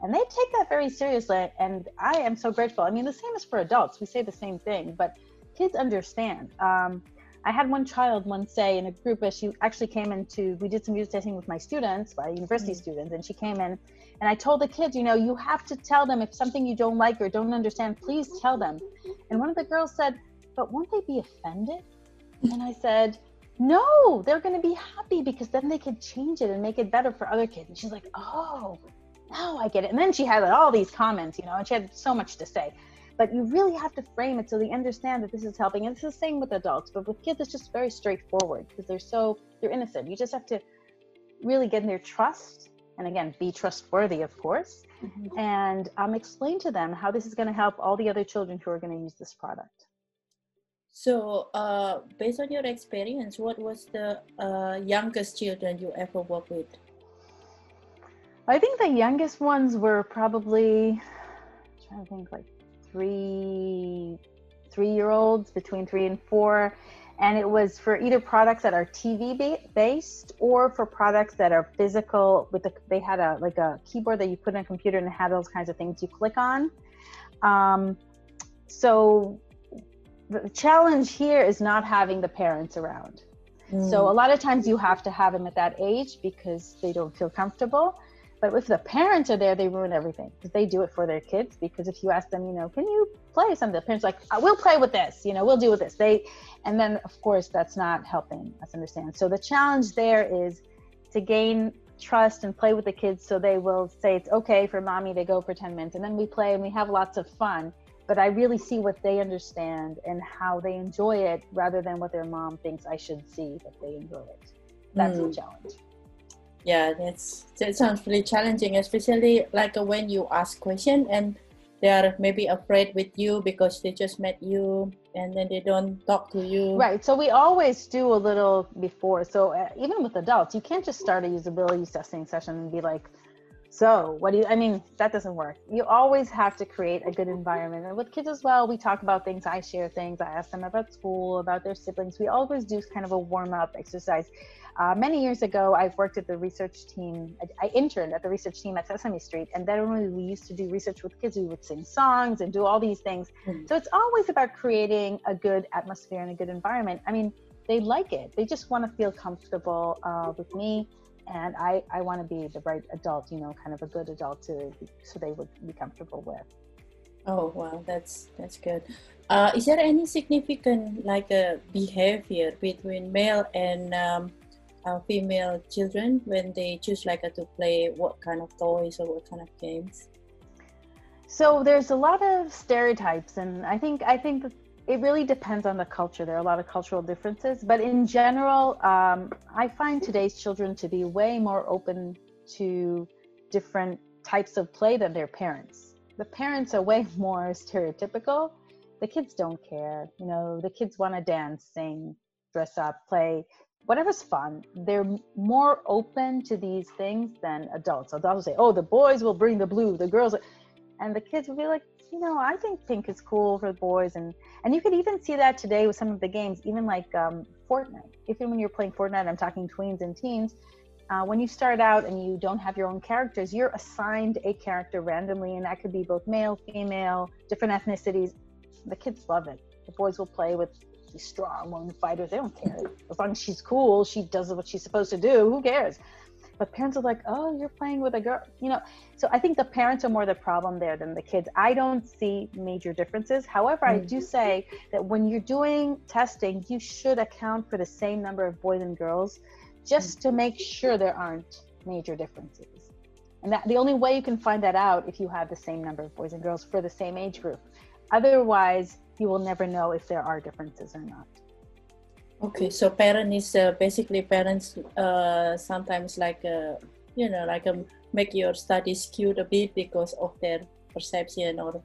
And they take that very seriously. And I am so grateful. I mean, the same is for adults. We say the same thing, but kids understand. Um, I had one child once say in a group as she actually came into, we did some user testing with my students, my university students, and she came in and I told the kids, you know, you have to tell them if something you don't like or don't understand, please tell them. And one of the girls said, but won't they be offended? And I said, no, they're going to be happy because then they can change it and make it better for other kids. And she's like, oh, now I get it. And then she had all these comments, you know, and she had so much to say. But you really have to frame it so they understand that this is helping. And it's the same with adults, but with kids, it's just very straightforward because they're so, they're innocent. You just have to really get in their trust. And again, be trustworthy, of course, and um, explain to them how this is going to help all the other children who are going to use this product. So uh, based on your experience what was the uh, youngest children you ever worked with I think the youngest ones were probably I'm trying to think like three three year olds between three and four. And it was for either products that are TV ba- based or for products that are physical with the, they had a like a keyboard that you put in a computer and it had those kinds of things you click on. Um, so the challenge here is not having the parents around. So mm. a lot of times you have to have them at that age because they don't feel comfortable. But if the parents are there, they ruin everything because they do it for their kids. Because if you ask them, you know, can you play something? The parents are like, uh, "I will play with this. You know, we'll do with this. They, and then of course that's not helping us understand. So the challenge there is to gain trust and play with the kids so they will say it's okay for mommy to go for 10 minutes and then we play and we have lots of fun but i really see what they understand and how they enjoy it rather than what their mom thinks i should see that they enjoy it that's a challenge yeah that's that sounds really challenging especially like uh, when you ask question and they are maybe afraid with you because they just met you and then they don't talk to you Right. So we always do a little before. So uh, even with adults, you can't just start a usability testing session and be like, So, what do you, I mean, that doesn't work. You always have to create a good environment. And with kids as well, we talk about things, I share things, I ask them about school, about their siblings. We always do kind of a warm up exercise. Uh, many years ago, I've worked at the research team. I, I, interned at the research team at Sesame Street, and then when we used to do research with kids, we would sing songs and do all these things. Mm-hmm. So it's always about creating a good atmosphere and a good environment. I mean, they like it. They just want to feel comfortable uh, with me and I, I want to be the right adult, you know, kind of a good adult to so they would be comfortable with. Oh wow, that's that's good. Uh, is there any significant like a uh, behavior between male and um, uh, female children when they choose like uh, to play what kind of toys or what kind of games? So there's a lot of stereotypes, and I think I think it really depends on the culture. There are a lot of cultural differences, but in general, um, I find today's children to be way more open to different types of play than their parents. The parents are way more stereotypical. The kids don't care. You know, the kids want to dance, sing, dress up, play, whatever's fun. They're more open to these things than adults. Adults will say, "Oh, the boys will bring the blue, the girls," and the kids will be like, you know, I think pink is cool for the boys, and and you could even see that today with some of the games, even like um, Fortnite. Even when you're playing Fortnite, I'm talking tweens and teens. Uh, when you start out and you don't have your own characters, you're assigned a character randomly, and that could be both male, female, different ethnicities. The kids love it. The boys will play with these strong woman fighters. They don't care as long as she's cool. She does what she's supposed to do. Who cares? But parents are like oh you're playing with a girl you know? So i think the parents are more the problem there than the kids. I don't see major differences. However i do mm-hmm. say that when you're doing testing you should account for the same number of boys and girls just to make sure there aren't major differences. And that the only way you can find that out if you have the same number of boys and girls for the same age group. Otherwise you will never know if there are differences or not Okay, so parent is uh, basically parents uh, sometimes like uh, you know like um, make your study skewed a bit because of their perception or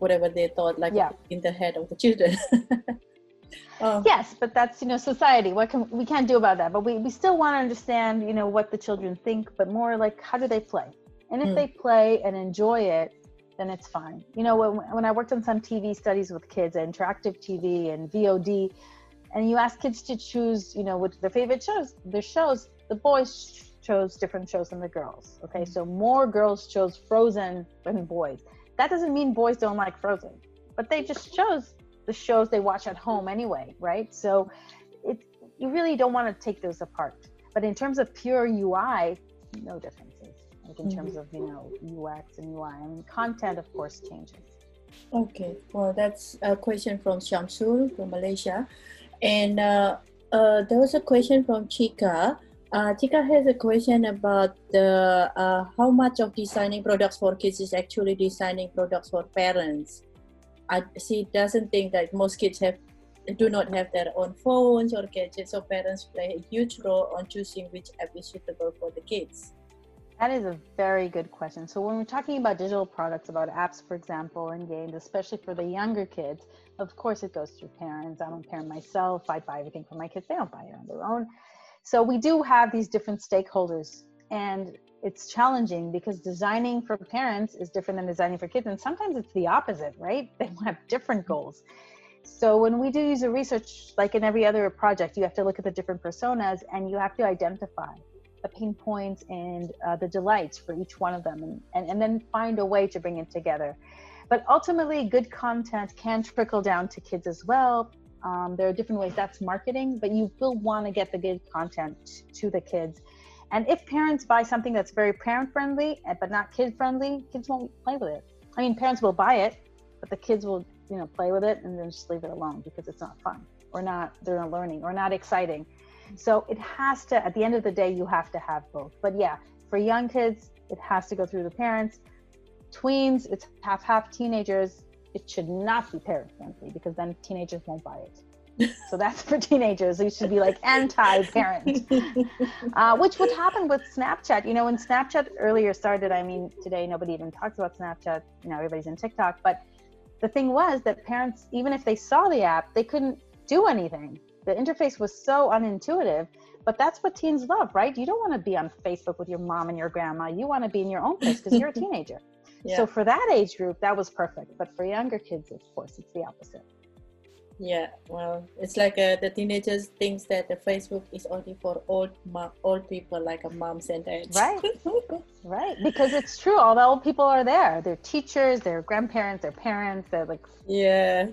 whatever they thought like yeah. in the head of the children. oh. Yes, but that's you know society. What can we can't do about that? But we, we still want to understand you know what the children think, but more like how do they play? And if mm. they play and enjoy it, then it's fine. You know when when I worked on some TV studies with kids, interactive TV and VOD and you ask kids to choose, you know, what their favorite shows, their shows, the boys chose different shows than the girls. Okay, so more girls chose Frozen than boys. That doesn't mean boys don't like Frozen, but they just chose the shows they watch at home anyway, right? So it you really don't want to take those apart. But in terms of pure UI, no differences. Like in terms of you know UX and UI, I mean content of course changes. Okay, well that's a question from Shamsul from Malaysia. And uh, uh, there was a question from Chika. Uh, Chika has a question about the uh, how much of designing products for kids is actually designing products for parents. I, she doesn't think that most kids have do not have their own phones or gadgets, so parents play a huge role on choosing which app is suitable for the kids. That is a very good question. So when we're talking about digital products, about apps, for example, and games, especially for the younger kids, of course it goes through parents. I'm a parent myself. I buy everything for my kids. They don't buy it on their own. So we do have these different stakeholders and it's challenging because designing for parents is different than designing for kids. And sometimes it's the opposite, right? They have different mm-hmm. goals. So when we do user research, like in every other project, you have to look at the different personas and you have to identify the pain points and uh, the delights for each one of them and, and, and then find a way to bring it together. But ultimately, good content can trickle down to kids as well. Um, there are different ways that's marketing, but you will want to get the good content to the kids. And if parents buy something that's very parent friendly eh, but not kid friendly, kids won't play with it. I mean, parents will buy it, but the kids will, you know, play with it and then just leave it alone because it's not fun or not they're not learning or not exciting. So it has to, at the end of the day, you have to have both. But yeah, for young kids, it has to go through the parents. Tweens, it's half half teenagers. It should not be parent friendly because then teenagers won't buy it. so that's for teenagers. You should be like anti-parent, uh, which would happen with Snapchat. You know, when Snapchat earlier started, I mean, today nobody even talks about Snapchat. You know, everybody's in TikTok. But the thing was that parents, even if they saw the app, they couldn't do anything the interface was so unintuitive. But that's what teens love, right? You don't want to be on Facebook with your mom and your grandma. You want to be in your own place because you're a teenager. Yeah. So for that age group, that was perfect. But for younger kids, of course, it's the opposite. Yeah, well, it's like uh, the teenagers thinks that the Facebook is only for old old people, like a moms and dads. Right. Right, because it's true. All the old people are there. They're teachers, they're grandparents, they're parents. They're like, yeah.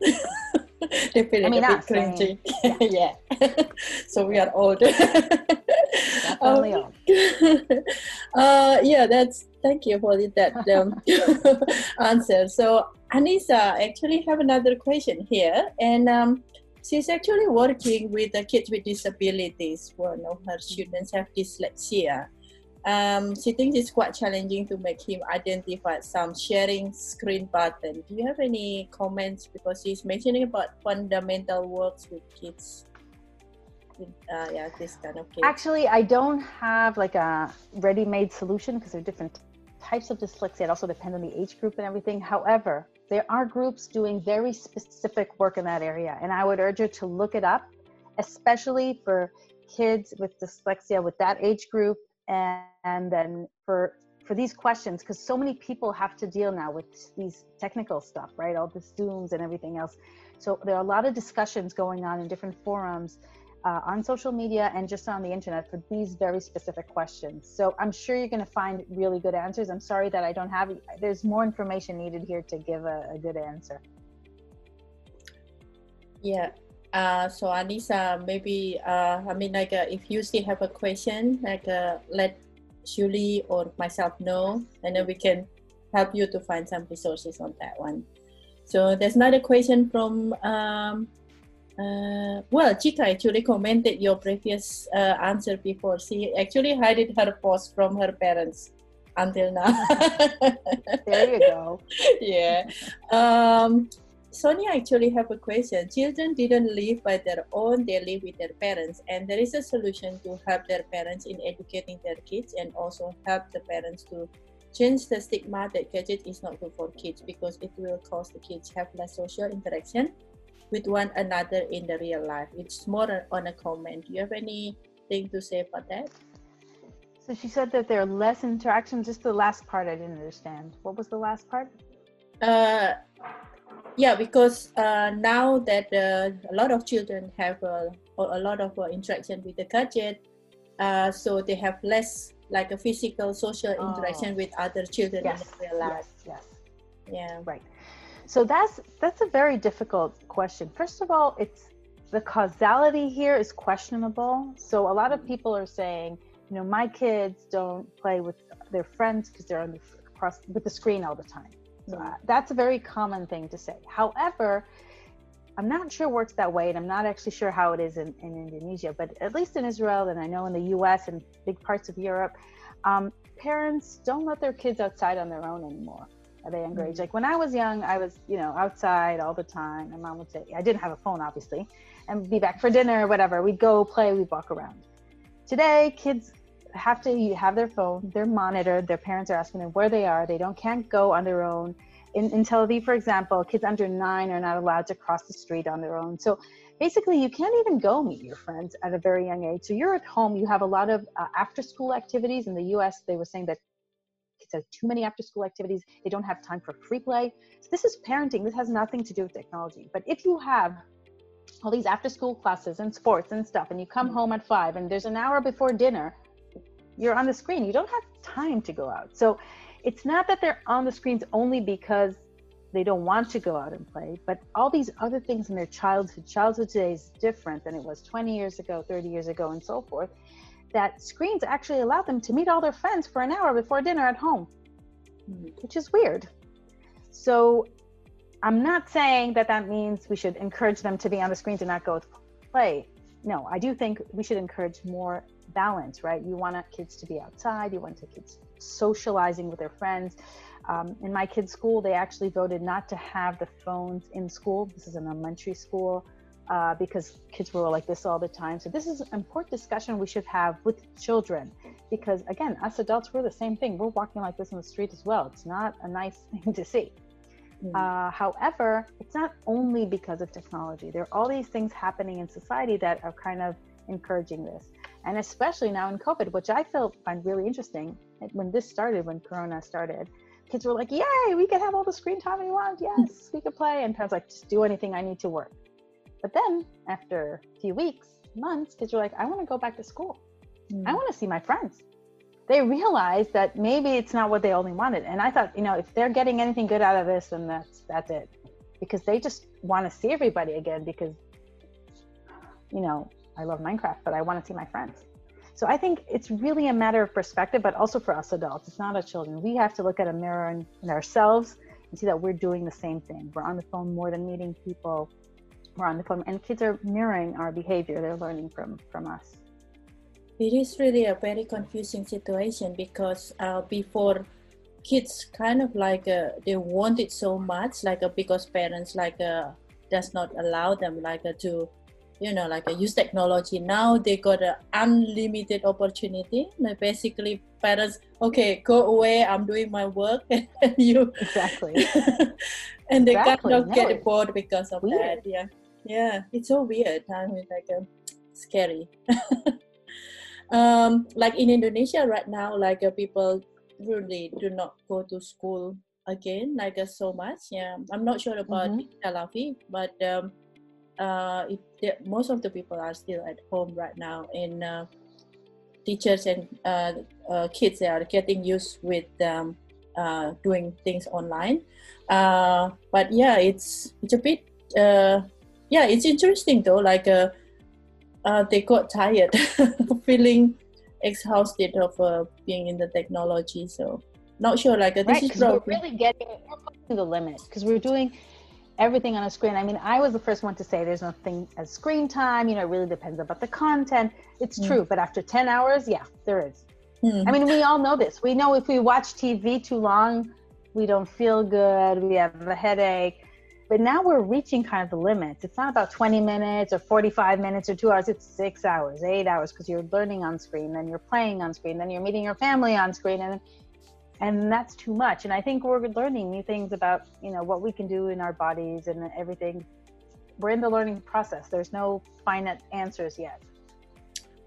they feel I mean, a bit cringy. yeah. so we are old. definitely Um, old. uh, yeah, that's thank you for that um, answer. So Anissa actually have another question here, and um, she's actually working with the kids with disabilities. One of her students have dyslexia. Um, she thinks it's quite challenging to make him identify some sharing screen button. Do you have any comments? Because she's mentioning about fundamental works with kids. Uh, yeah, this kind of. Actually, I don't have like a ready-made solution because there are different types of dyslexia. It also depends on the age group and everything. However, there are groups doing very specific work in that area, and I would urge you to look it up, especially for kids with dyslexia with that age group, and, and then for for these questions because so many people have to deal now with these technical stuff, right? All the Zooms and everything else. So there are a lot of discussions going on in different forums uh, on social media and just on the internet for these very specific questions. So I'm sure you're going to find really good answers. I'm sorry that I don't have. There's more information needed here to give a, a good answer. Yeah. Uh, so Anissa, maybe uh, I mean like uh, if you still have a question, like uh, let Shuli or myself know, and then we can help you to find some resources on that one. So there's another question from um, uh, well, Chika actually commented your previous uh, answer before. She actually hid her post from her parents until now. There you go. yeah. Um, Sonia actually have a question. Children didn't live by their own; they live with their parents, and there is a solution to help their parents in educating their kids, and also help the parents to change the stigma that gadget is not good for kids because it will cause the kids have less social interaction with one another in the real life. It's more on a comment. Do you have anything to say about that? So she said that there are less interaction. Just the last part I didn't understand. What was the last part? Uh, yeah, because uh, now that uh, a lot of children have a, a lot of uh, interaction with the gadget, uh, so they have less like a physical social Oh. interaction with other children Yes, in real life. yes, yes. Yeah. Right. So that's that's a very difficult question. First of all, it's the causality here is questionable. So a lot of people are saying, you know, my kids don't play with their friends because they're on the across with the screen all the time. So Mm. that's a very common thing to say. However, I'm not sure it works that way, and I'm not actually sure how it is in, in Indonesia, but at least in Israel, and I know in the US and big parts of Europe, um, parents don't let their kids outside on their own anymore at a younger age. Like when I was young, I was, you know, outside all the time. My mom would say, I didn't have a phone, obviously, and be back for dinner or whatever. We'd go play, we'd walk around. Today, kids have to have their phone, they're monitored, their parents are asking them where they are, they don't can't go on their own. In, in Tel Aviv, for example, kids under nine are not allowed to cross the street on their own. So basically, you can't even go meet your friends at a very young age. So you're at home, you have a lot of uh, after school activities. In the US, they were saying that kids have too many after school activities, they don't have time for free play. So this is parenting, this has nothing to do with technology. But if you have all these after school classes and sports and stuff, and you come home at five and there's an hour before dinner, you're on the screen. You don't have time to go out. So it's not that they're on the screens only because they don't want to go out and play, but all these other things in their childhood. Childhood today is different than it was 20 years ago, 30 years ago, and so forth. That screens actually allow them to meet all their friends for an hour before dinner at home, mm-hmm. which is weird. So I'm not saying that that means we should encourage them to be on the screens and not go play. No, I do think we should encourage more balance, right? You want kids to be outside, you want the kids socializing with their friends. Um, in my kids' school, they actually voted not to have the phones in school. This is an elementary school uh, because kids were like this all the time. So this is an important discussion we should have with children because again, us adults, we're the same thing. We're walking like this in the street as well. It's not a nice thing to see. Mm. Uh, however, it's not only because of technology. There are all these things happening in society that are kind of encouraging this. And especially now in COVID, which I feel find really interesting. When this started, when Corona started, kids were like, Yay, we can have all the screen time we want. Yes, we can play. And parents like, just do anything I need to work. But then after a few weeks, months, kids were like, I want to go back to school. Mm. I want to see my friends. They realized that maybe it's not what they only wanted. And I thought, you know, if they're getting anything good out of this, then that's that's it. Because they just want to see everybody again because you know, I love Minecraft, but I want to see my friends. So I think it's really a matter of perspective, but also for us adults. It's not our children. We have to look at a mirror in, in ourselves and see that we're doing the same thing. We're on the phone more than meeting people. We're on the phone, and kids are mirroring our behavior. They're learning from from us. It is really a very confusing situation because uh, before kids kind of like uh, they want it so much like uh, because parents like uh, does not allow them like uh, to you know like uh, use technology. Now they got an unlimited opportunity. Like basically parents okay go away i'm doing my work and you Exactly. and they Exactly, kind of no, get bored because of weird. that yeah. Yeah it's so weird i mean like um, scary. Um like in indonesia right now like uh, people really do not go to school again like uh, so much yeah. I'm not sure about Mhm. Tel Aviv, but um uh it, the, most of the people are still at home right now and uh, teachers and uh, uh, kids are getting used with um, uh, doing things online. Uh, but yeah it's it's a bit uh, yeah it's interesting though like uh, uh, they got tired feeling exhausted of uh, being in the technology so not sure like uh, this right is we're really getting we're pushing the limit because we're doing everything on a screen. I mean i was the first one to say there's nothing as screen time you know it really depends about the content. It's Mm. true but after 10 hours yeah there is. Hmm. i mean we all know this. We know if we watch tv too long we don't feel good we have a headache. But now we're reaching kind of the limits it's not about 20 minutes or 45 minutes or two hours. It's six hours eight hours because you're learning on screen then you're playing on screen then you're meeting your family on screen and and that's too much and i think we're learning new things about you know what we can do in our bodies and everything we're in the learning process there's no finite answers yet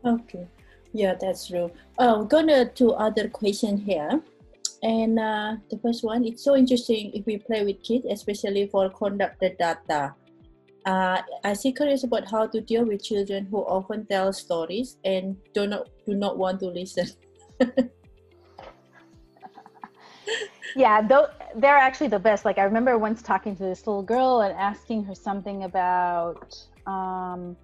Okay, yeah, that's true. Uh, we're gonna do other question here, and uh, the first one, it's so interesting if we play with kids, especially for conduct the data. Uh, I see curious about how to deal with children who often tell stories and do not do not want to listen. yeah though they're actually the best. Like i remember once talking to this little girl and asking her something about um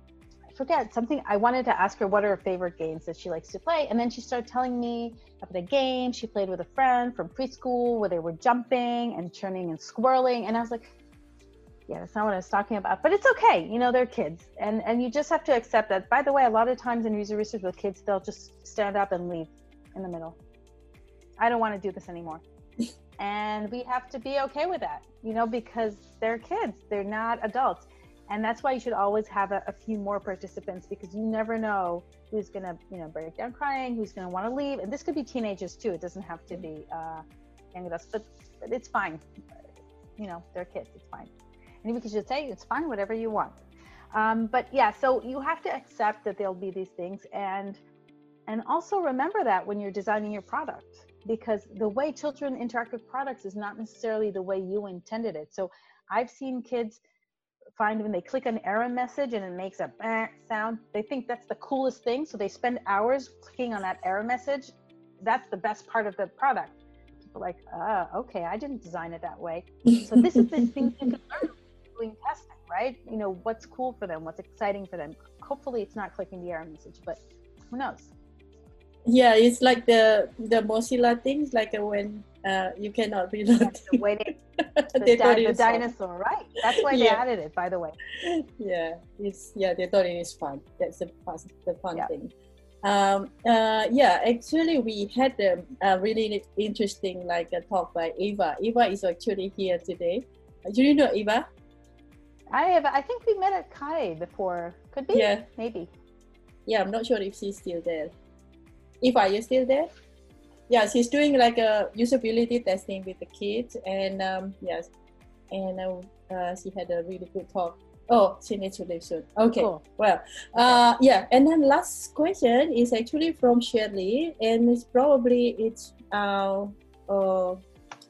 i forget something i wanted to ask her what are her favorite games that she likes to play. And then she started telling me about a game she played with a friend from preschool where they were jumping and turning and squirreling, and i was like yeah that's not what i was talking about. But it's okay you know they're kids. And and you just have to accept that. By the way a lot of times in user research with kids they'll just stand up and leave in the middle. I don't want to do this anymore and we have to be okay with that you know because they're kids they're not adults. And that's why you should always have a, a few more participants because you never know who's going to you know break down crying who's going to want to leave. And this could be teenagers too it doesn't have to be uh, young adults but, but it's fine. You know they're kids it's fine. And we just say it's fine whatever you want. Um, but yeah so you have to accept that there'll be these things. And and also remember that when you're designing your product because the way children interact with products is not necessarily the way you intended it. So I've seen kids find when they click an error message and it makes a bah sound, they think that's the coolest thing. So they spend hours clicking on that error message. That's the best part of the product. People like, ah, okay, I didn't design it that way. So this is the thing you can learn doing testing, right? You know, what's cool for them, what's exciting for them. Hopefully it's not clicking the error message, but who knows? Yeah, it's like the the Mozilla things, like when uh, you cannot reload. The way they, the, they di- the it was fun. dinosaur, right? That's why they Yeah. added it, by the way. yeah it's yeah they thought it is fun that's the fun the fun Yeah. thing um uh yeah actually we had a, a really interesting like a talk by eva eva is actually here today Uh, do you know eva I have. I think we met at CHI before. Could be. Yeah. Maybe. yeah i'm not sure if she's still there eva are you still there yeah she's doing like a usability testing with the kids and um yes and uh, uh, she had a really good talk. Oh, she needs to leave soon. Okay. Cool. Well, uh, yeah, and then last question is actually from Shirley, and it's probably it's uh, uh,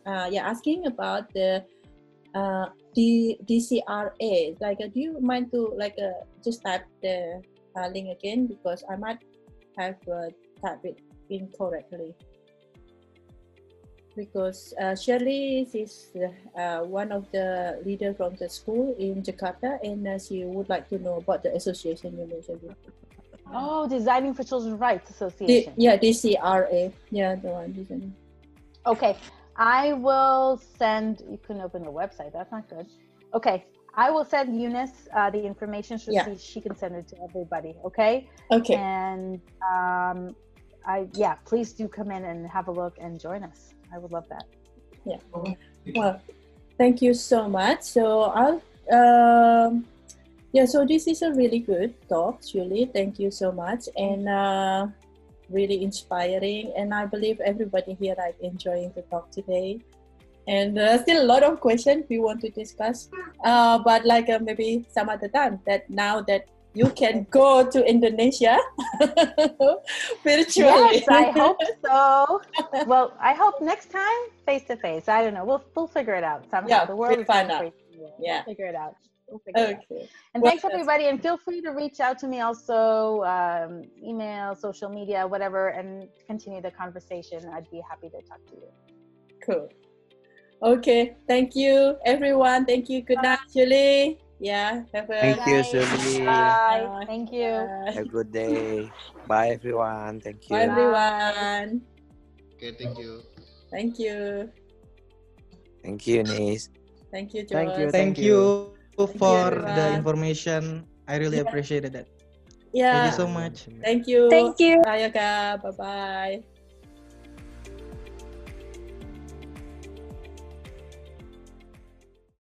uh yeah asking about the uh D DCRA. Like, uh, do you mind to like uh, just type the uh, link again because I might have uh, typed it incorrectly. Because uh, Shirley is uh, one of the leaders from the school in Jakarta, and uh, she would like to know about the association you mentioned. Oh, Designing for Children's Rights D- Association. yeah, DCRA. Yeah, the one. design. Okay, I will send. You can open the website. That's not good. Okay, I will send Eunice uh, the information so Yeah. she, she can send it to everybody. Okay, Okay. and um, I yeah, please do come in and have a look and join us. I would love that. Yeah. Well, thank you so much. So I'll um yeah, so this is a really good talk, Shuli. Thank you so much. And uh really inspiring and I believe everybody here are enjoying the talk today. And uh, still a lot of questions we want to discuss. Uh, but like uh, maybe some other time that now that you can go to Indonesia virtually. Yes, I hope so. well, I hope next time face to face. I don't know. We'll we'll figure it out somehow. Yeah, the world we'll find out. We'll Yeah. figure it out. We'll figure it out. Okay. And Well, thanks everybody, and feel free to reach out to me also, um, email, social media, whatever, and continue the conversation. I'd be happy to talk to you. Cool. Okay. Thank you, everyone. Thank you. Good night, Shuli. Yeah. Have a Thank you, Bye. Thank you. Have a good day. Bye, everyone. Thank you. Bye, everyone. Okay, thank you. Thank you. Thank you, Nis. Thank you, George. Thank you. Thank Thank you you. for everyone. the information. I really Yeah. appreciated that. Yeah. Thank you so much. Thank you. Thank you. Bye, Kak. Bye bye.